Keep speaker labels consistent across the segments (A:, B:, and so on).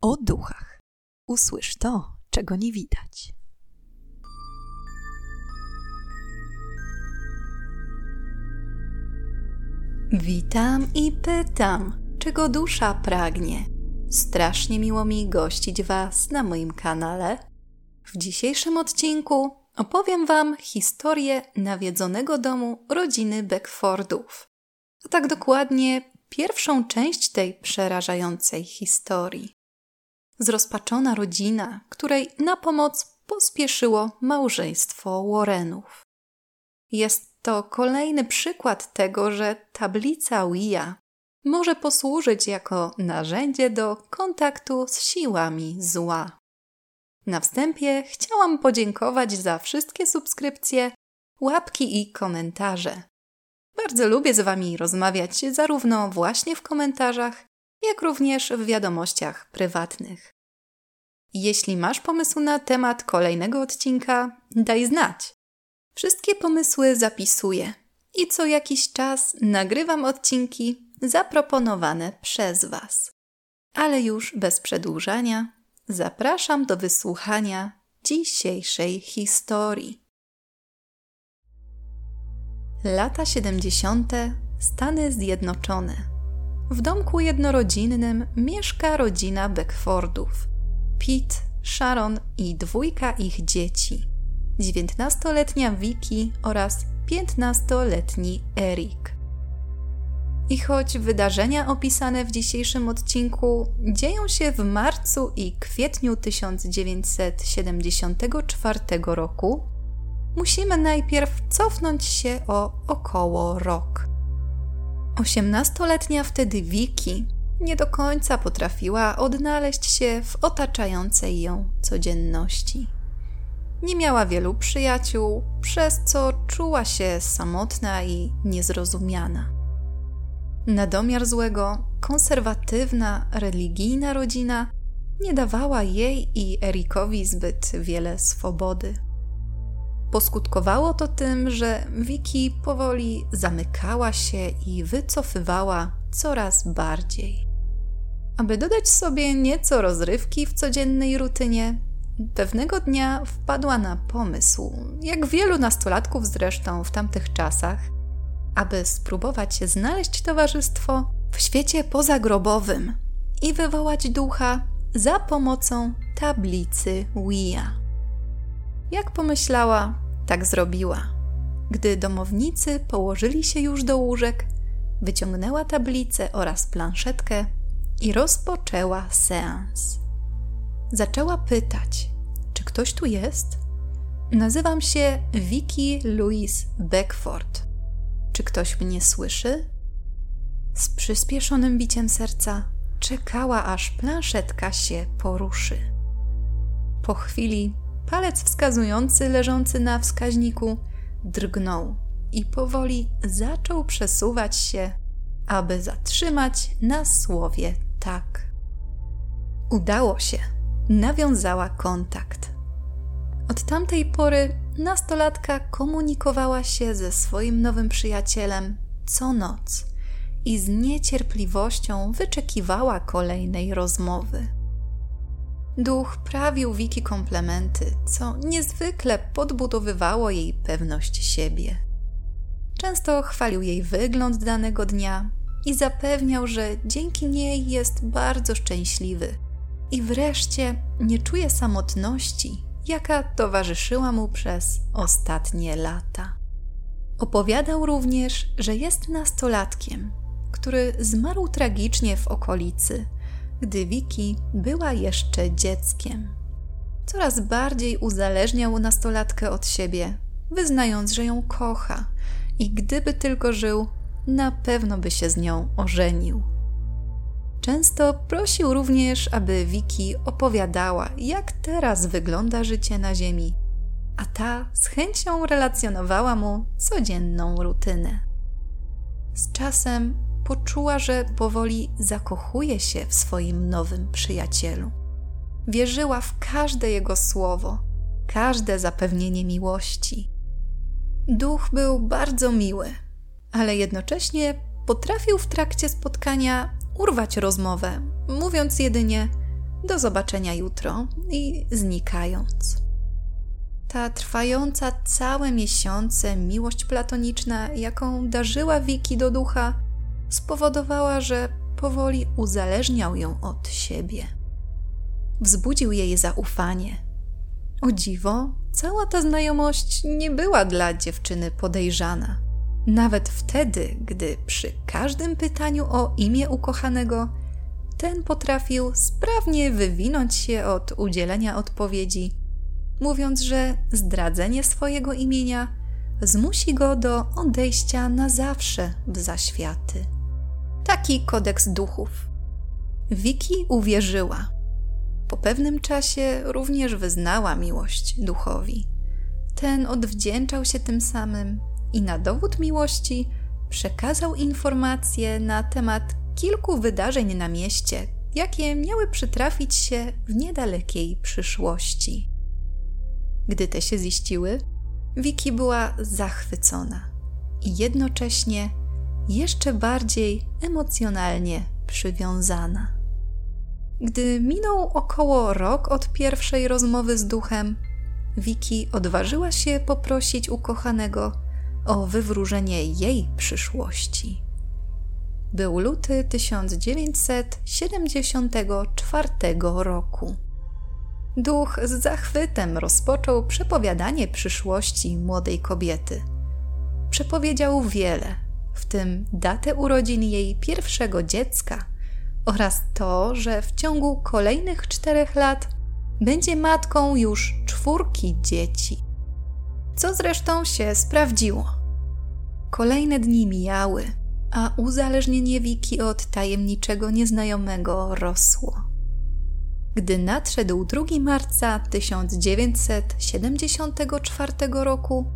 A: o duchach. Usłysz to, czego nie widać. Witam i pytam, czego dusza pragnie. Strasznie miło mi gościć Was na moim kanale. W dzisiejszym odcinku opowiem Wam historię nawiedzonego domu rodziny Beckfordów. A tak dokładnie pierwszą część tej przerażającej historii zrozpaczona rodzina, której na pomoc pospieszyło małżeństwo Warrenów. Jest to kolejny przykład tego, że tablica Wia może posłużyć jako narzędzie do kontaktu z siłami zła. Na wstępie chciałam podziękować za wszystkie subskrypcje, łapki i komentarze. Bardzo lubię z Wami rozmawiać zarówno właśnie w komentarzach, jak również w wiadomościach prywatnych. Jeśli masz pomysł na temat kolejnego odcinka, daj znać. Wszystkie pomysły zapisuję i co jakiś czas nagrywam odcinki zaproponowane przez Was. Ale już bez przedłużania, zapraszam do wysłuchania dzisiejszej historii. Lata 70. Stany Zjednoczone. W domku jednorodzinnym mieszka rodzina Beckfordów. Pete, Sharon i dwójka ich dzieci. 19-letnia Vicky oraz 15-letni Eric. I choć wydarzenia opisane w dzisiejszym odcinku dzieją się w marcu i kwietniu 1974 roku, musimy najpierw cofnąć się o około rok. Osiemnastoletnia wtedy Vicky nie do końca potrafiła odnaleźć się w otaczającej ją codzienności. Nie miała wielu przyjaciół, przez co czuła się samotna i niezrozumiana. Na domiar złego, konserwatywna, religijna rodzina nie dawała jej i Erikowi zbyt wiele swobody. Poskutkowało to tym, że Vicky powoli zamykała się i wycofywała coraz bardziej. Aby dodać sobie nieco rozrywki w codziennej rutynie, pewnego dnia wpadła na pomysł, jak wielu nastolatków zresztą w tamtych czasach, aby spróbować znaleźć towarzystwo w świecie pozagrobowym i wywołać ducha za pomocą tablicy Wia. Jak pomyślała, tak zrobiła. Gdy domownicy położyli się już do łóżek, wyciągnęła tablicę oraz planszetkę i rozpoczęła seans. Zaczęła pytać, czy ktoś tu jest? Nazywam się Vicky Louise Beckford. Czy ktoś mnie słyszy? Z przyspieszonym biciem serca czekała, aż planszetka się poruszy. Po chwili palec wskazujący leżący na wskaźniku drgnął i powoli zaczął przesuwać się, aby zatrzymać na słowie tak. Udało się. Nawiązała kontakt. Od tamtej pory nastolatka komunikowała się ze swoim nowym przyjacielem co noc i z niecierpliwością wyczekiwała kolejnej rozmowy. Duch prawił Wiki komplementy, co niezwykle podbudowywało jej pewność siebie. Często chwalił jej wygląd danego dnia i zapewniał, że dzięki niej jest bardzo szczęśliwy i wreszcie nie czuje samotności, jaka towarzyszyła mu przez ostatnie lata. Opowiadał również, że jest nastolatkiem, który zmarł tragicznie w okolicy, gdy Wiki była jeszcze dzieckiem. Coraz bardziej uzależniał nastolatkę od siebie, wyznając, że ją kocha i gdyby tylko żył, na pewno by się z nią ożenił. Często prosił również, aby Wiki opowiadała, jak teraz wygląda życie na Ziemi, a ta z chęcią relacjonowała mu codzienną rutynę. Z czasem poczuła, że powoli zakochuje się w swoim nowym przyjacielu. Wierzyła w każde jego słowo, każde zapewnienie miłości. Duch był bardzo miły, ale jednocześnie potrafił w trakcie spotkania urwać rozmowę, mówiąc jedynie: do zobaczenia jutro i znikając. Ta trwająca całe miesiące miłość platoniczna, jaką darzyła Wiki do ducha, spowodowała, że powoli uzależniał ją od siebie. Wzbudził jej zaufanie. O dziwo, cała ta znajomość nie była dla dziewczyny podejrzana. Nawet wtedy, gdy przy każdym pytaniu o imię ukochanego, ten potrafił sprawnie wywinąć się od udzielenia odpowiedzi, mówiąc, że zdradzenie swojego imienia zmusi go do odejścia na zawsze w zaświaty. Taki kodeks duchów. Wiki uwierzyła. Po pewnym czasie również wyznała miłość duchowi. Ten odwdzięczał się tym samym i na dowód miłości przekazał informacje na temat kilku wydarzeń na mieście, jakie miały przytrafić się w niedalekiej przyszłości. Gdy te się ziściły, Wiki była zachwycona i jednocześnie jeszcze bardziej emocjonalnie przywiązana. Gdy minął około rok od pierwszej rozmowy z duchem, Wiki odważyła się poprosić ukochanego o wywróżenie jej przyszłości. Był luty 1974 roku. Duch z zachwytem rozpoczął przepowiadanie przyszłości młodej kobiety. Przepowiedział wiele, w tym datę urodzin jej pierwszego dziecka oraz to, że w ciągu kolejnych czterech lat będzie matką już czwórki dzieci. Co zresztą się sprawdziło. Kolejne dni mijały, a uzależnienie Wiki od tajemniczego nieznajomego rosło. Gdy nadszedł 2 marca 1974 roku,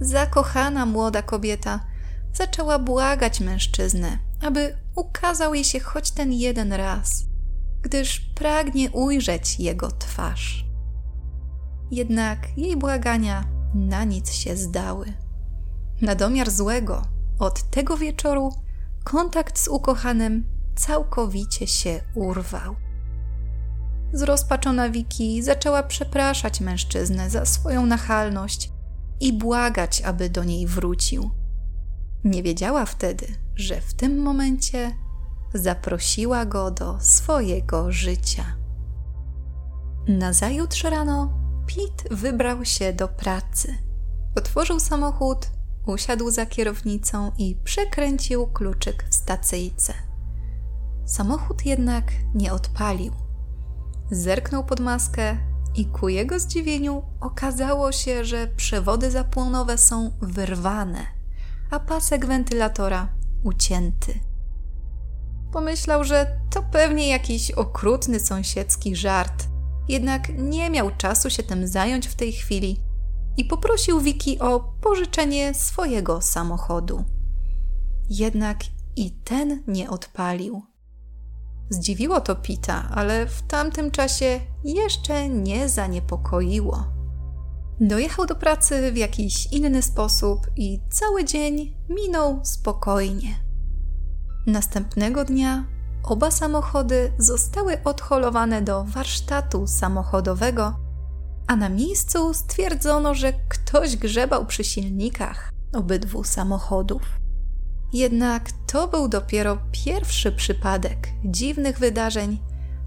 A: zakochana młoda kobieta zaczęła błagać mężczyznę, aby ukazał jej się choć ten jeden raz, gdyż pragnie ujrzeć jego twarz. Jednak jej błagania na nic się zdały. Na domiar złego, od tego wieczoru kontakt z ukochanym całkowicie się urwał. Zrozpaczona Wiki zaczęła przepraszać mężczyznę za swoją nachalność i błagać, aby do niej wrócił. Nie wiedziała wtedy, że w tym momencie zaprosiła go do swojego życia. Nazajutrz rano Pete wybrał się do pracy. Otworzył samochód, usiadł za kierownicą i przekręcił kluczyk w stacyjce. Samochód jednak nie odpalił. Zerknął pod maskę i ku jego zdziwieniu okazało się, że przewody zapłonowe są wyrwane, a pasek wentylatora ucięty. Pomyślał, że to pewnie jakiś okrutny sąsiedzki żart, jednak nie miał czasu się tym zająć w tej chwili i poprosił Wiki o pożyczenie swojego samochodu. Jednak i ten nie odpalił. Zdziwiło to Pita, ale w tamtym czasie jeszcze nie zaniepokoiło. Dojechał do pracy w jakiś inny sposób i cały dzień minął spokojnie. Następnego dnia oba samochody zostały odholowane do warsztatu samochodowego, a na miejscu stwierdzono, że ktoś grzebał przy silnikach obydwu samochodów. Jednak to był dopiero pierwszy przypadek dziwnych wydarzeń,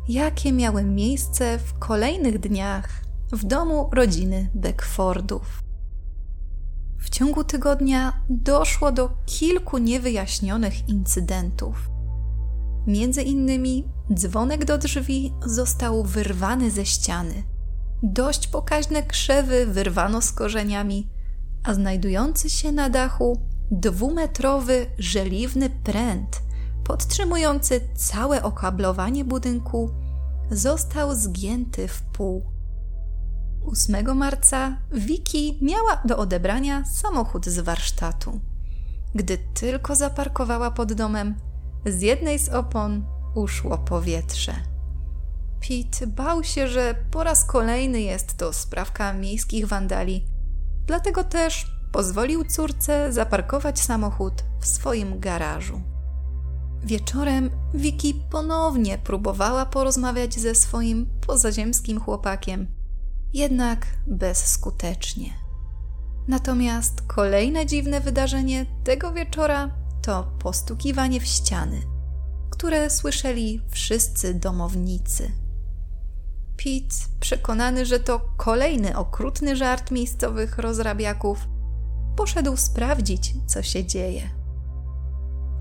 A: jakie miały miejsce w kolejnych dniach w domu rodziny Beckfordów. W ciągu tygodnia doszło do kilku niewyjaśnionych incydentów. Między innymi dzwonek do drzwi został wyrwany ze ściany. Dość pokaźne krzewy wyrwano z korzeniami, a znajdujący się na dachu dwumetrowy, żeliwny pręt podtrzymujący całe okablowanie budynku został zgięty w pół. 8 marca Wiki miała do odebrania samochód z warsztatu. Gdy tylko zaparkowała pod domem, z jednej z opon uszło powietrze. Pete bał się, że po raz kolejny jest to sprawka miejskich wandali, dlatego też pozwolił córce zaparkować samochód w swoim garażu. Wieczorem Vicky ponownie próbowała porozmawiać ze swoim pozaziemskim chłopakiem, jednak bezskutecznie. Natomiast kolejne dziwne wydarzenie tego wieczora to postukiwanie w ściany, które słyszeli wszyscy domownicy. Pete, przekonany, że to kolejny okrutny żart miejscowych rozrabiaków, poszedł sprawdzić, co się dzieje.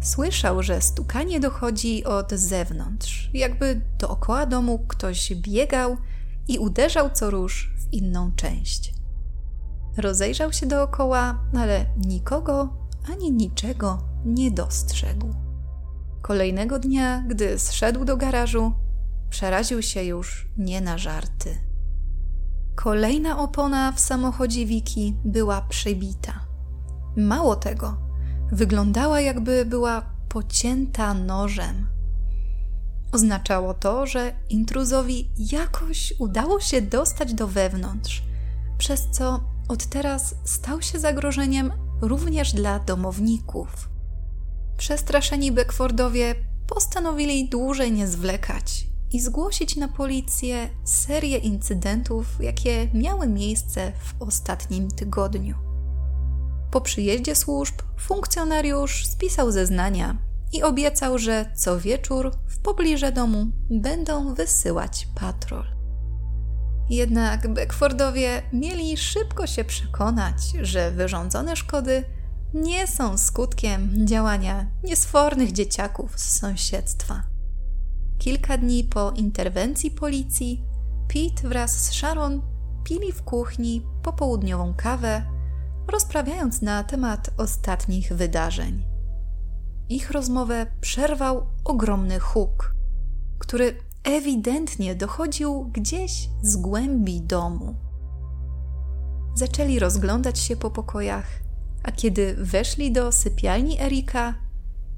A: Słyszał, że stukanie dochodzi od zewnątrz, jakby dookoła domu ktoś biegał i uderzał co róż w inną część. Rozejrzał się dookoła, ale nikogo ani niczego nie dostrzegł. Kolejnego dnia, gdy zszedł do garażu, przeraził się już nie na żarty. Kolejna opona w samochodzie Wiki była przebita. Mało tego, wyglądała jakby była pocięta nożem. Oznaczało to, że intruzowi jakoś udało się dostać do wewnątrz, przez co od teraz stał się zagrożeniem również dla domowników. Przestraszeni Beckfordowie postanowili dłużej nie zwlekać i zgłosić na policję serię incydentów, jakie miały miejsce w ostatnim tygodniu. Po przyjeździe służb funkcjonariusz spisał zeznania i obiecał, że co wieczór w pobliże domu będą wysyłać patrol. Jednak Beckfordowie mieli szybko się przekonać, że wyrządzone szkody nie są skutkiem działania niesfornych dzieciaków z sąsiedztwa. Kilka dni po interwencji policji, Pete wraz z Sharon pili w kuchni popołudniową kawę, rozprawiając na temat ostatnich wydarzeń. Ich rozmowę przerwał ogromny huk, który ewidentnie dochodził gdzieś z głębi domu. Zaczęli rozglądać się po pokojach, a kiedy weszli do sypialni Erika,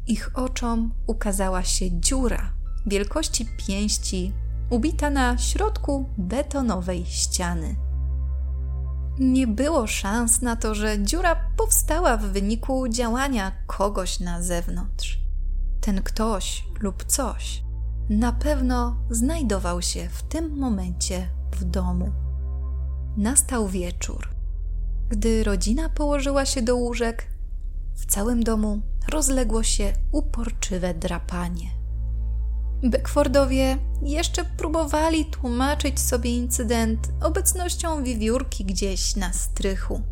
A: ich oczom ukazała się dziura wielkości pięści, ubita na środku betonowej ściany. Nie było szans na to, że dziura powstała w wyniku działania kogoś na zewnątrz. Ten ktoś lub coś na pewno znajdował się w tym momencie w domu. Nastał wieczór. Gdy rodzina położyła się do łóżek, w całym domu rozległo się uporczywe drapanie. Beckfordowie jeszcze próbowali tłumaczyć sobie incydent obecnością wiewiórki gdzieś na strychu.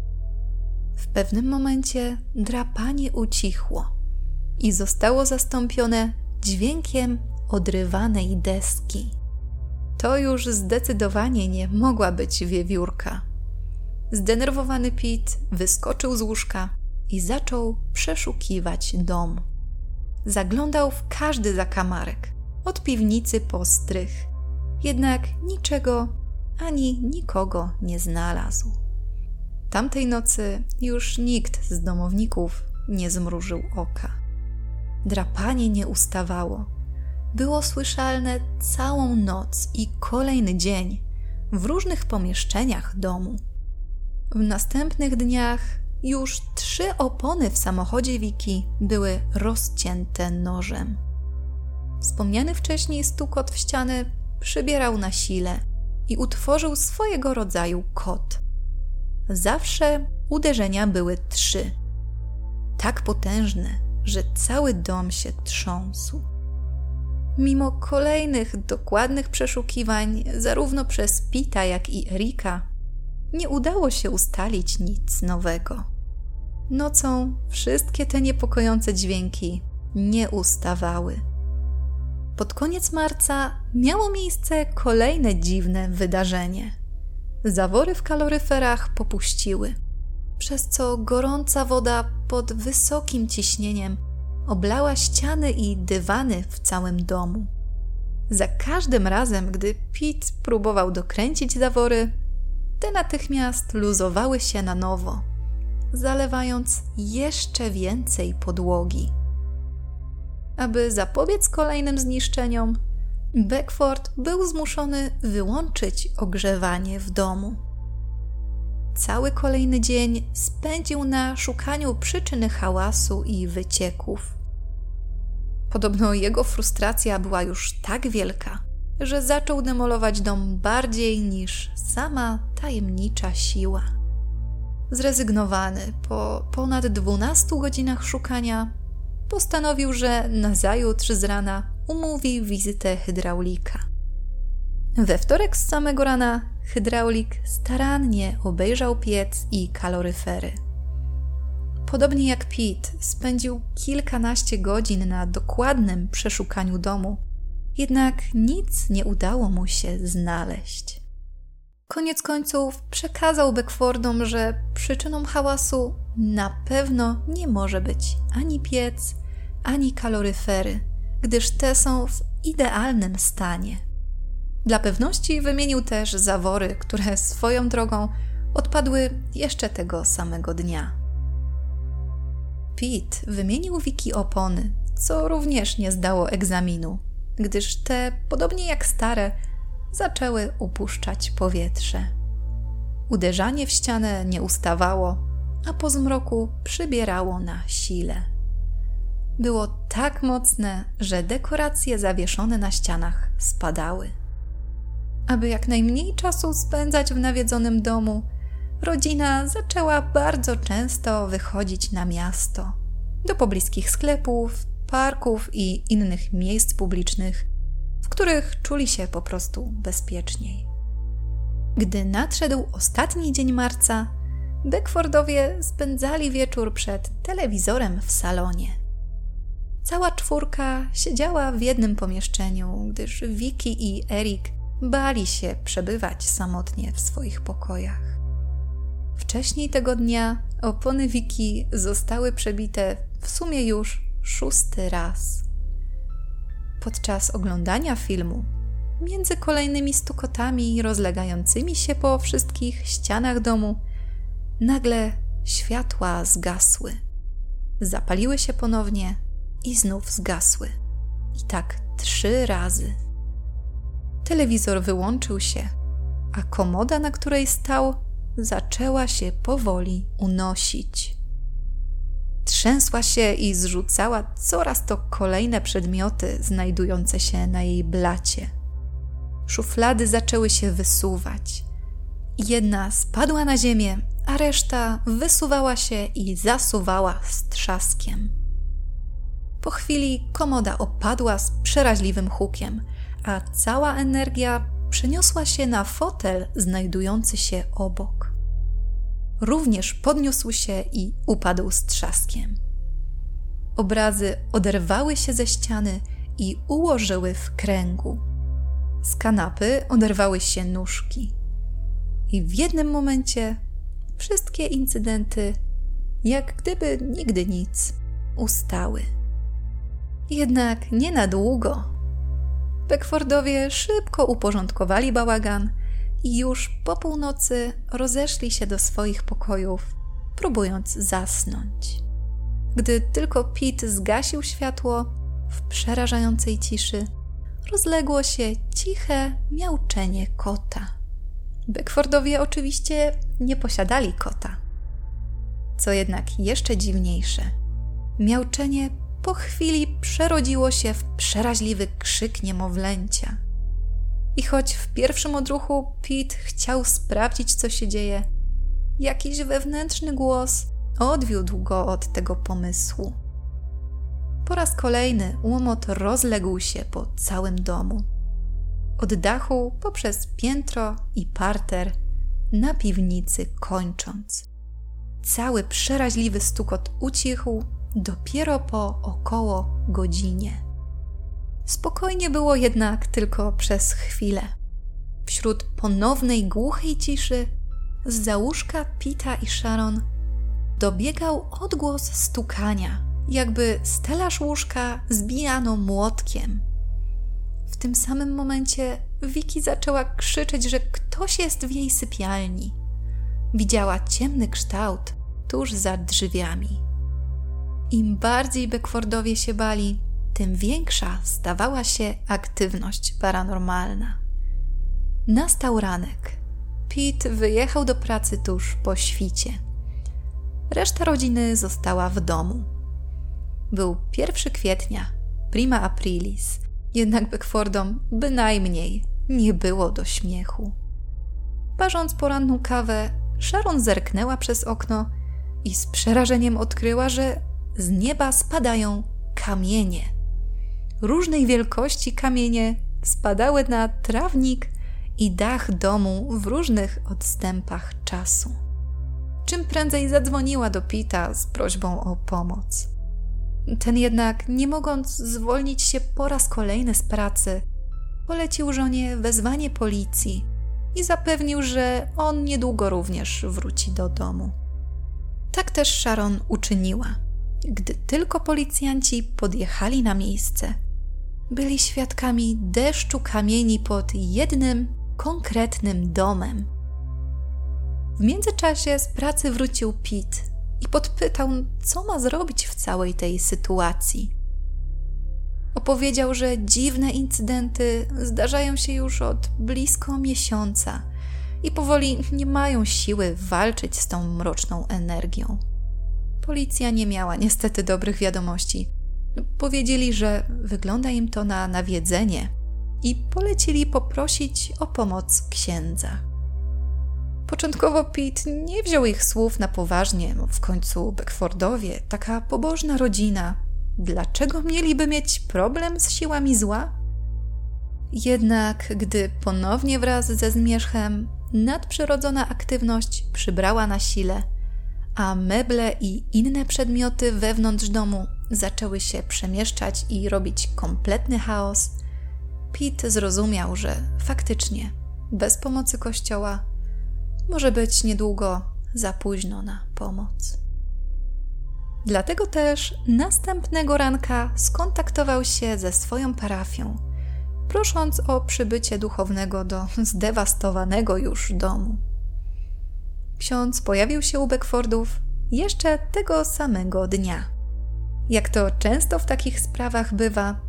A: W pewnym momencie drapanie ucichło i zostało zastąpione dźwiękiem odrywanej deski. To już zdecydowanie nie mogła być wiewiórka. Zdenerwowany Pete wyskoczył z łóżka i zaczął przeszukiwać dom. Zaglądał w każdy zakamarek, od piwnicy po strych, jednak niczego ani nikogo nie znalazł. Tamtej nocy już nikt z domowników nie zmrużył oka. Drapanie nie ustawało było słyszalne całą noc i kolejny dzień w różnych pomieszczeniach domu. W następnych dniach już trzy opony w samochodzie Wiki były rozcięte nożem. Wspomniany wcześniej stukot w ściany przybierał na sile i utworzył swojego rodzaju kot. Zawsze uderzenia były trzy. Tak potężne, że cały dom się trząsł. Mimo kolejnych dokładnych przeszukiwań, zarówno przez Pita, jak i Erika, nie udało się ustalić nic nowego. Nocą wszystkie te niepokojące dźwięki nie ustawały. Pod koniec marca miało miejsce kolejne dziwne wydarzenie. Zawory w kaloryferach popuściły, przez co gorąca woda pod wysokim ciśnieniem oblała ściany i dywany w całym domu. Za każdym razem, gdy Pete próbował dokręcić zawory, te natychmiast luzowały się na nowo, zalewając jeszcze więcej podłogi. Aby zapobiec kolejnym zniszczeniom, Beckford był zmuszony wyłączyć ogrzewanie w domu. Cały kolejny dzień spędził na szukaniu przyczyny hałasu i wycieków. Podobno jego frustracja była już tak wielka, że zaczął demolować dom bardziej niż sama tajemnicza siła. Zrezygnowany po ponad 12 godzinach szukania, postanowił, że nazajutrz z rana umówi wizytę hydraulika. We wtorek z samego rana hydraulik starannie obejrzał piec i kaloryfery. Podobnie jak Pete, spędził kilkanaście godzin na dokładnym przeszukaniu domu, jednak nic nie udało mu się znaleźć. Koniec końców przekazał Beckfordom, że przyczyną hałasu na pewno nie może być ani piec, ani kaloryfery, gdyż te są w idealnym stanie. Dla pewności wymienił też zawory, które swoją drogą odpadły jeszcze tego samego dnia. Pete wymienił wiki opony, co również nie zdało egzaminu, gdyż te, podobnie jak stare, zaczęły upuszczać powietrze. Uderzanie w ścianę nie ustawało, a po zmroku przybierało na sile. Było tak mocne, że dekoracje zawieszone na ścianach spadały. Aby jak najmniej czasu spędzać w nawiedzonym domu, rodzina zaczęła bardzo często wychodzić na miasto, do pobliskich sklepów, parków i innych miejsc publicznych, w których czuli się po prostu bezpieczniej. Gdy nadszedł ostatni dzień marca, Beckfordowie spędzali wieczór przed telewizorem w salonie. Cała czwórka siedziała w jednym pomieszczeniu, gdyż Vicky i Eric bali się przebywać samotnie w swoich pokojach. Wcześniej tego dnia opony Wiki zostały przebite w sumie już szósty raz. Podczas oglądania filmu, między kolejnymi stukotami rozlegającymi się po wszystkich ścianach domu, nagle światła zgasły. Zapaliły się ponownie i znów zgasły. I tak trzy razy. Telewizor wyłączył się, a komoda, na której stał, zaczęła się powoli unosić. Trzęsła się i zrzucała coraz to kolejne przedmioty znajdujące się na jej blacie. Szuflady zaczęły się wysuwać. Jedna spadła na ziemię, a reszta wysuwała się i zasuwała z trzaskiem. Po chwili komoda opadła z przeraźliwym hukiem, a cała energia przeniosła się na fotel znajdujący się obok. Również podniósł się i upadł z trzaskiem. Obrazy oderwały się ze ściany i ułożyły w kręgu. Z kanapy oderwały się nóżki. I w jednym momencie wszystkie incydenty, jak gdyby nigdy nic, ustały. Jednak nie na długo Beckfordowie szybko uporządkowali bałagan i już po północy rozeszli się do swoich pokojów, próbując zasnąć. Gdy tylko Pete zgasił światło, w przerażającej ciszy rozległo się ciche miauczenie kota. Beckfordowie oczywiście nie posiadali kota. Co jednak jeszcze dziwniejsze, miauczenie po chwili przerodziło się w przeraźliwy krzyk niemowlęcia. I choć w pierwszym odruchu Pete chciał sprawdzić, co się dzieje, jakiś wewnętrzny głos odwiódł go od tego pomysłu. Po raz kolejny łomot rozległ się po całym domu. Od dachu poprzez piętro i parter, na piwnicy kończąc. Cały przeraźliwy stukot ucichł dopiero po około godzinie. Spokojnie było jednak tylko przez chwilę. Wśród ponownej głuchej ciszy z załóżka Pita i Sharon dobiegał odgłos stukania, jakby stelaż łóżka zbijano młotkiem. W tym samym momencie Vicky zaczęła krzyczeć, że ktoś jest w jej sypialni. Widziała ciemny kształt tuż za drzwiami. Im bardziej Beckfordowie się bali, tym większa stawała się aktywność paranormalna. Nastał ranek. Pete wyjechał do pracy tuż po świcie. Reszta rodziny została w domu. Był 1 kwietnia, prima aprilis. Jednak Beckfordom bynajmniej nie było do śmiechu. Parząc poranną kawę, Sharon zerknęła przez okno i z przerażeniem odkryła, że z nieba spadają kamienie. Różnej wielkości kamienie spadały na trawnik i dach domu w różnych odstępach czasu. Czym prędzej zadzwoniła do Pita z prośbą o pomoc. Ten jednak, nie mogąc zwolnić się po raz kolejny z pracy, polecił żonie wezwanie policji i zapewnił, że on niedługo również wróci do domu. Tak też Sharon uczyniła. Gdy tylko policjanci podjechali na miejsce, byli świadkami deszczu kamieni pod jednym konkretnym domem. W międzyczasie z pracy wrócił Pete i podpytał, co ma zrobić w całej tej sytuacji. Opowiedział, że dziwne incydenty zdarzają się już od blisko miesiąca i powoli nie mają siły walczyć z tą mroczną energią. Policja nie miała niestety dobrych wiadomości. Powiedzieli, że wygląda im to na nawiedzenie i polecili poprosić o pomoc księdza. Początkowo Pete nie wziął ich słów na poważnie, w końcu Beckfordowie, taka pobożna rodzina, dlaczego mieliby mieć problem z siłami zła? Jednak gdy ponownie wraz ze zmierzchem nadprzyrodzona aktywność przybrała na sile, a meble i inne przedmioty wewnątrz domu zaczęły się przemieszczać i robić kompletny chaos, Pete zrozumiał, że faktycznie bez pomocy kościoła może być niedługo za późno na pomoc. Dlatego też następnego ranka skontaktował się ze swoją parafią, prosząc o przybycie duchownego do zdewastowanego już domu. Ksiądz pojawił się u Beckfordów jeszcze tego samego dnia. Jak to często w takich sprawach bywa,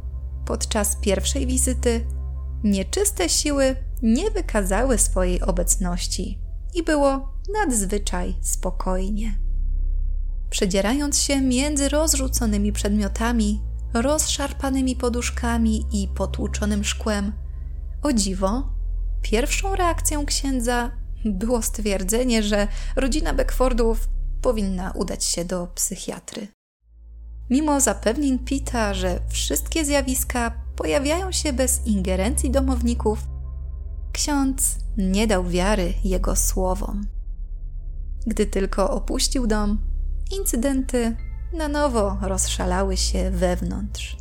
A: podczas pierwszej wizyty nieczyste siły nie wykazały swojej obecności i było nadzwyczaj spokojnie. Przedzierając się między rozrzuconymi przedmiotami, rozszarpanymi poduszkami i potłuczonym szkłem, o dziwo, pierwszą reakcją księdza było stwierdzenie, że rodzina Beckfordów powinna udać się do psychiatry. Mimo zapewnień Pita, że wszystkie zjawiska pojawiają się bez ingerencji domowników, ksiądz nie dał wiary jego słowom. Gdy tylko opuścił dom, incydenty na nowo rozszalały się wewnątrz.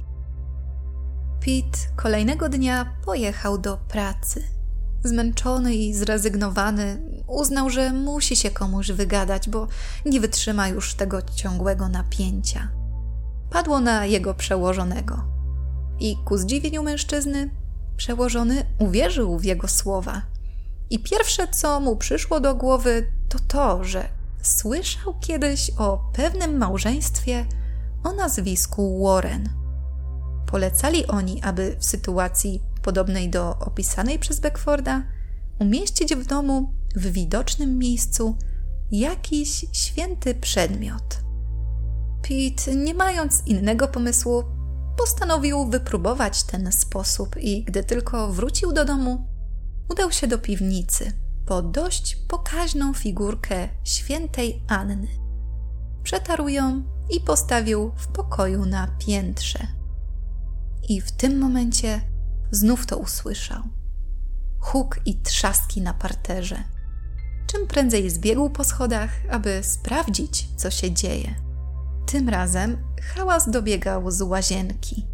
A: Pete kolejnego dnia pojechał do pracy. Zmęczony i zrezygnowany, uznał, że musi się komuś wygadać, bo nie wytrzyma już tego ciągłego napięcia. Padło na jego przełożonego. I ku zdziwieniu mężczyzny, przełożony uwierzył w jego słowa. I pierwsze, co mu przyszło do głowy, to to, że słyszał kiedyś o pewnym małżeństwie o nazwisku Warren. Polecali oni, aby w sytuacji podobnej do opisanej przez Beckforda umieścić w domu w widocznym miejscu jakiś święty przedmiot. Pete, nie mając innego pomysłu, postanowił wypróbować ten sposób i gdy tylko wrócił do domu, udał się do piwnicy po dość pokaźną figurkę świętej Anny. Przetarł ją i postawił w pokoju na piętrze. I w tym momencie znów to usłyszał. Huk i trzaski na parterze. Czym prędzej zbiegł po schodach, aby sprawdzić, co się dzieje. Tym razem hałas dobiegał z łazienki.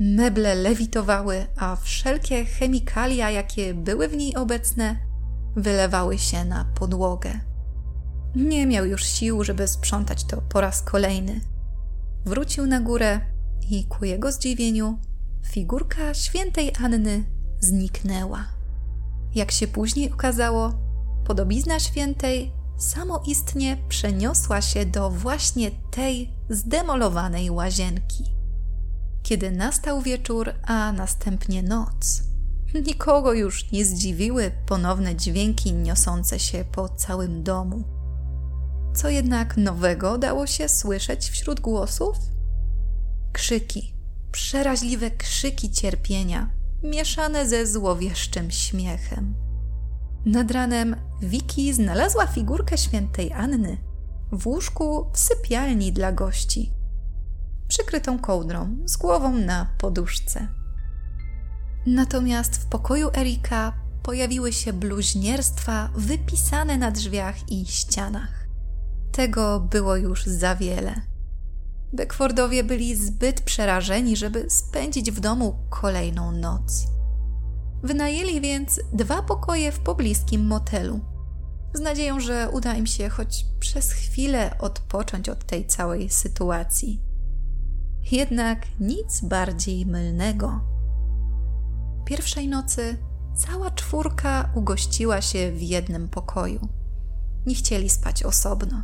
A: Meble lewitowały, a wszelkie chemikalia, jakie były w niej obecne, wylewały się na podłogę. Nie miał już sił, żeby sprzątać to po raz kolejny. Wrócił na górę i ku jego zdziwieniu figurka świętej Anny zniknęła. Jak się później okazało, podobizna świętej samoistnie przeniosła się do właśnie tej zdemolowanej łazienki. Kiedy nastał wieczór, a następnie noc, nikogo już nie zdziwiły ponowne dźwięki niosące się po całym domu. Co jednak nowego dało się słyszeć wśród głosów? Krzyki, przeraźliwe krzyki cierpienia, mieszane ze złowieszczym śmiechem. Nad ranem Wiki znalazła figurkę świętej Anny w łóżku w sypialni dla gości, przykrytą kołdrą z głową na poduszce. Natomiast w pokoju Erika pojawiły się bluźnierstwa wypisane na drzwiach i ścianach. Tego było już za wiele. Beckfordowie byli zbyt przerażeni, żeby spędzić w domu kolejną noc. Wynajęli więc dwa pokoje w pobliskim motelu, z nadzieją, że uda im się choć przez chwilę odpocząć od tej całej sytuacji. Jednak nic bardziej mylnego. Pierwszej nocy cała czwórka ugościła się w jednym pokoju. Nie chcieli spać osobno.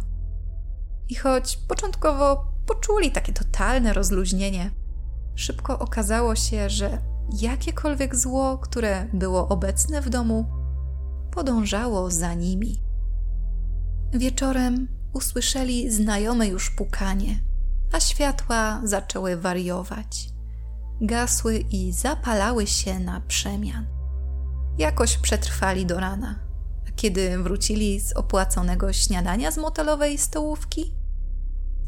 A: I choć początkowo poczuli takie totalne rozluźnienie, szybko okazało się, że jakiekolwiek zło, które było obecne w domu, podążało za nimi. Wieczorem usłyszeli znajome już pukanie, a światła zaczęły wariować. Gasły i zapalały się na przemian. Jakoś przetrwali do rana, a kiedy wrócili z opłaconego śniadania z motelowej stołówki,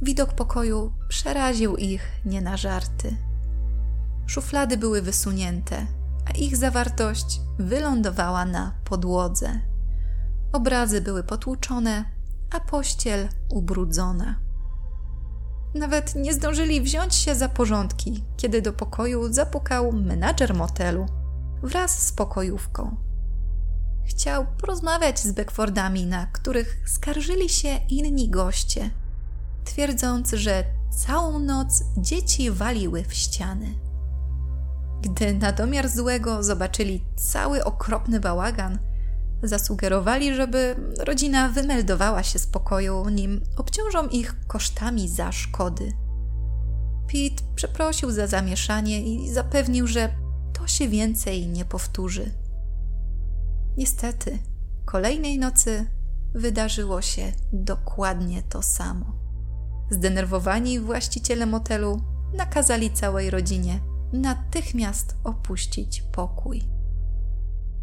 A: widok pokoju przeraził ich nie na żarty. Szuflady były wysunięte, a ich zawartość wylądowała na podłodze. Obrazy były potłuczone, a pościel ubrudzona. Nawet nie zdążyli wziąć się za porządki, kiedy do pokoju zapukał menadżer motelu wraz z pokojówką. Chciał porozmawiać z Beckfordami, na których skarżyli się inni goście, twierdząc, że całą noc dzieci waliły w ściany. Gdy na domiar złego zobaczyli cały okropny bałagan, zasugerowali, żeby rodzina wymeldowała się z pokoju, nim obciążą ich kosztami za szkody. Pete przeprosił za zamieszanie i zapewnił, że to się więcej nie powtórzy. Niestety, kolejnej nocy wydarzyło się dokładnie to samo. Zdenerwowani właściciele motelu nakazali całej rodzinie natychmiast opuścić pokój.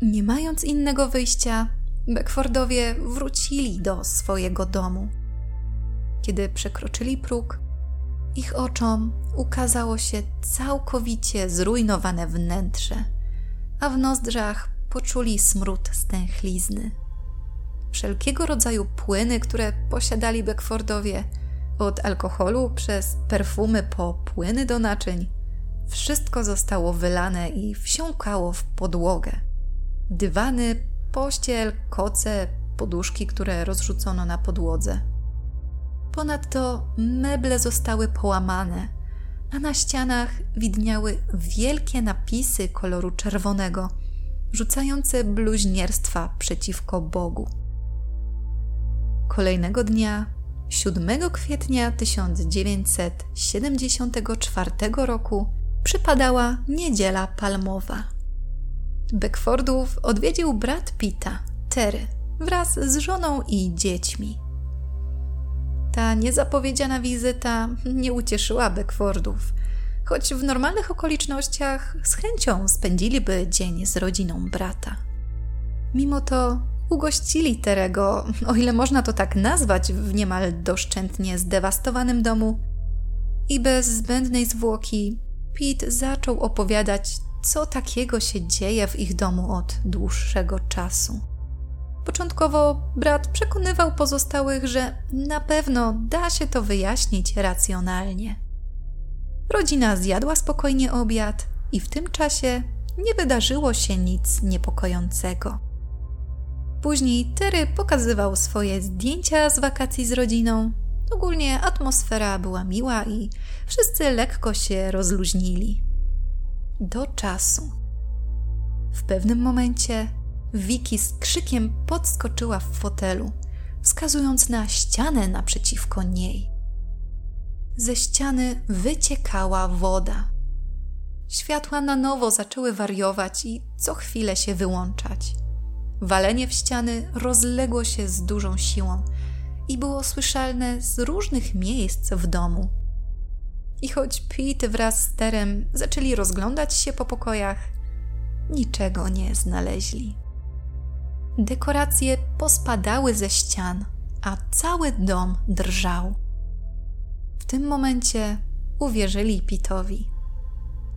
A: Nie mając innego wyjścia, Beckfordowie wrócili do swojego domu. Kiedy przekroczyli próg, ich oczom ukazało się całkowicie zrujnowane wnętrze, a w nozdrzach poczuli smród stęchlizny. Wszelkiego rodzaju płyny, które posiadali Beckfordowie, od alkoholu przez perfumy po płyny do naczyń, wszystko zostało wylane i wsiąkało w podłogę. Dywany, pościel, koce, poduszki, które rozrzucono na podłodze. Ponadto meble zostały połamane, a na ścianach widniały wielkie napisy koloru czerwonego, rzucające bluźnierstwa przeciwko Bogu. Kolejnego dnia, 7 kwietnia 1974 roku, przypadała Niedziela Palmowa. Beckfordów odwiedził brat Pita, Terry, wraz z żoną i dziećmi. Ta niezapowiedziana wizyta nie ucieszyła Beckfordów, choć w normalnych okolicznościach z chęcią spędziliby dzień z rodziną brata. Mimo to ugościli Terego, o ile można to tak nazwać, w niemal doszczętnie zdewastowanym domu i bez zbędnej zwłoki Pete zaczął opowiadać, co takiego się dzieje w ich domu od dłuższego czasu. Początkowo brat przekonywał pozostałych, że na pewno da się to wyjaśnić racjonalnie. Rodzina zjadła spokojnie obiad i w tym czasie nie wydarzyło się nic niepokojącego. Później Terry pokazywał swoje zdjęcia z wakacji z rodziną. Ogólnie atmosfera była miła i wszyscy lekko się rozluźnili. Do czasu. W pewnym momencie Wiki z krzykiem podskoczyła w fotelu, wskazując na ścianę naprzeciwko niej. Ze ściany wyciekała woda. Światła na nowo zaczęły wariować i co chwilę się wyłączać. Walenie w ściany rozległo się z dużą siłą i było słyszalne z różnych miejsc w domu. I choć Pete wraz z Terem zaczęli rozglądać się po pokojach, niczego nie znaleźli. Dekoracje pospadały ze ścian, a cały dom drżał. W tym momencie uwierzyli Pitowi.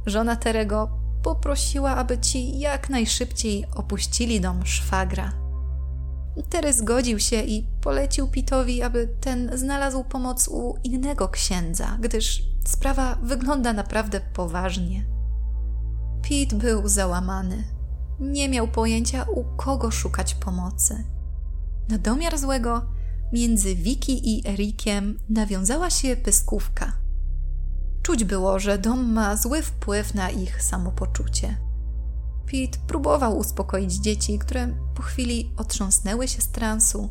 A: Żona Terego poprosiła, aby ci jak najszybciej opuścili dom szwagra. Tery zgodził się i polecił Pitowi, aby ten znalazł pomoc u innego księdza, gdyż sprawa wygląda naprawdę poważnie. Pete był załamany. Nie miał pojęcia, u kogo szukać pomocy. Na domiar złego, między Wiki i Erikiem nawiązała się pyskówka. Czuć było, że dom ma zły wpływ na ich samopoczucie. Pete próbował uspokoić dzieci, które po chwili otrząsnęły się z transu,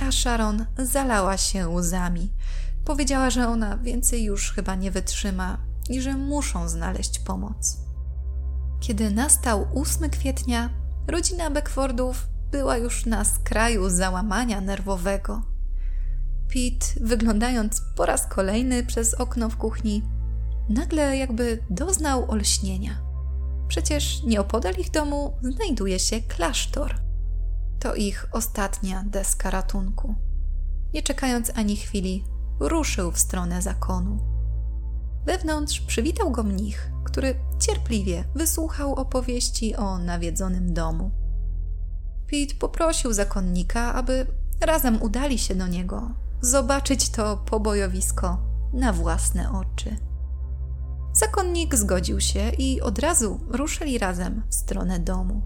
A: a Sharon zalała się łzami. Powiedziała, że ona więcej już chyba nie wytrzyma i że muszą znaleźć pomoc. Kiedy nastał 8 kwietnia, rodzina Beckfordów była już na skraju załamania nerwowego. Pete, wyglądając po raz kolejny przez okno w kuchni, nagle jakby doznał olśnienia. Przecież nieopodal ich domu znajduje się klasztor. To ich ostatnia deska ratunku. Nie czekając ani chwili, ruszył w stronę zakonu. Wewnątrz przywitał go mnich, który cierpliwie wysłuchał opowieści o nawiedzonym domu. Pete poprosił zakonnika, aby razem udali się do niego, zobaczyć to pobojowisko na własne oczy. Zakonnik zgodził się i od razu ruszyli razem w stronę domu.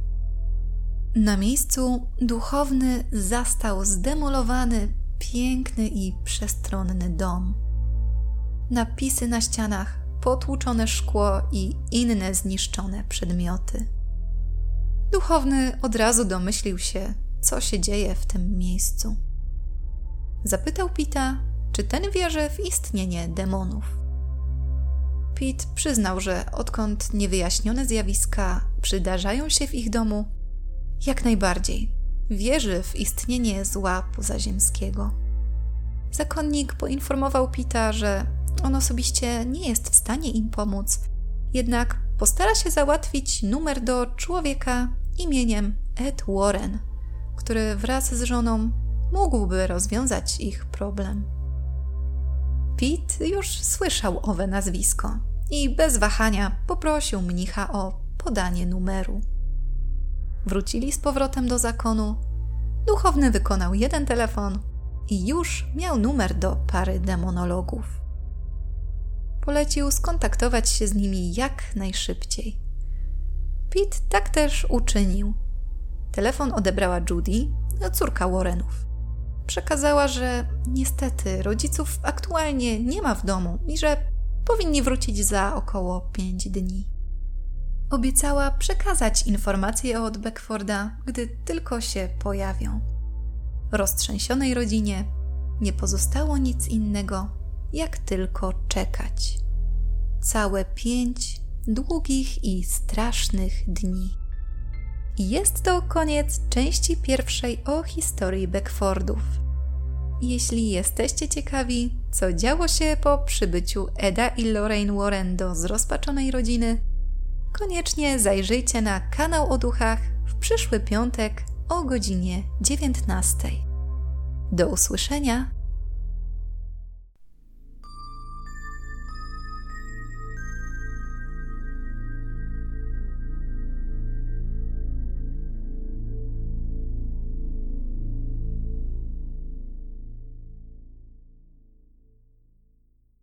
A: Na miejscu duchowny zastał zdemolowany, piękny i przestronny dom. Napisy na ścianach, potłuczone szkło i inne zniszczone przedmioty. Duchowny od razu domyślił się, co się dzieje w tym miejscu. Zapytał Pita, czy ten wierzy w istnienie demonów. Pete przyznał, że odkąd niewyjaśnione zjawiska przydarzają się w ich domu, jak najbardziej wierzy w istnienie zła pozaziemskiego. Zakonnik poinformował Pita, że on osobiście nie jest w stanie im pomóc, jednak postara się załatwić numer do człowieka imieniem Ed Warren, który wraz z żoną mógłby rozwiązać ich problem. Pete już słyszał owe nazwisko i bez wahania poprosił mnicha o podanie numeru. Wrócili z powrotem do zakonu. Duchowny wykonał jeden telefon i już miał numer do pary demonologów. Polecił skontaktować się z nimi jak najszybciej. Pete tak też uczynił. Telefon odebrała Judy, córka Warrenów. Przekazała, że niestety rodziców aktualnie nie ma w domu i że powinni wrócić za około pięć dni. Obiecała przekazać informacje od Beckforda, gdy tylko się pojawią. Roztrzęsionej rodzinie nie pozostało nic innego, jak tylko czekać. Całe pięć długich i strasznych dni. Jest to koniec części pierwszej o historii Beckfordów. Jeśli jesteście ciekawi, co działo się po przybyciu Eda i Lorraine Warren do zrozpaczonej rodziny, koniecznie zajrzyjcie na kanał o duchach w przyszły piątek o godzinie 19. Do usłyszenia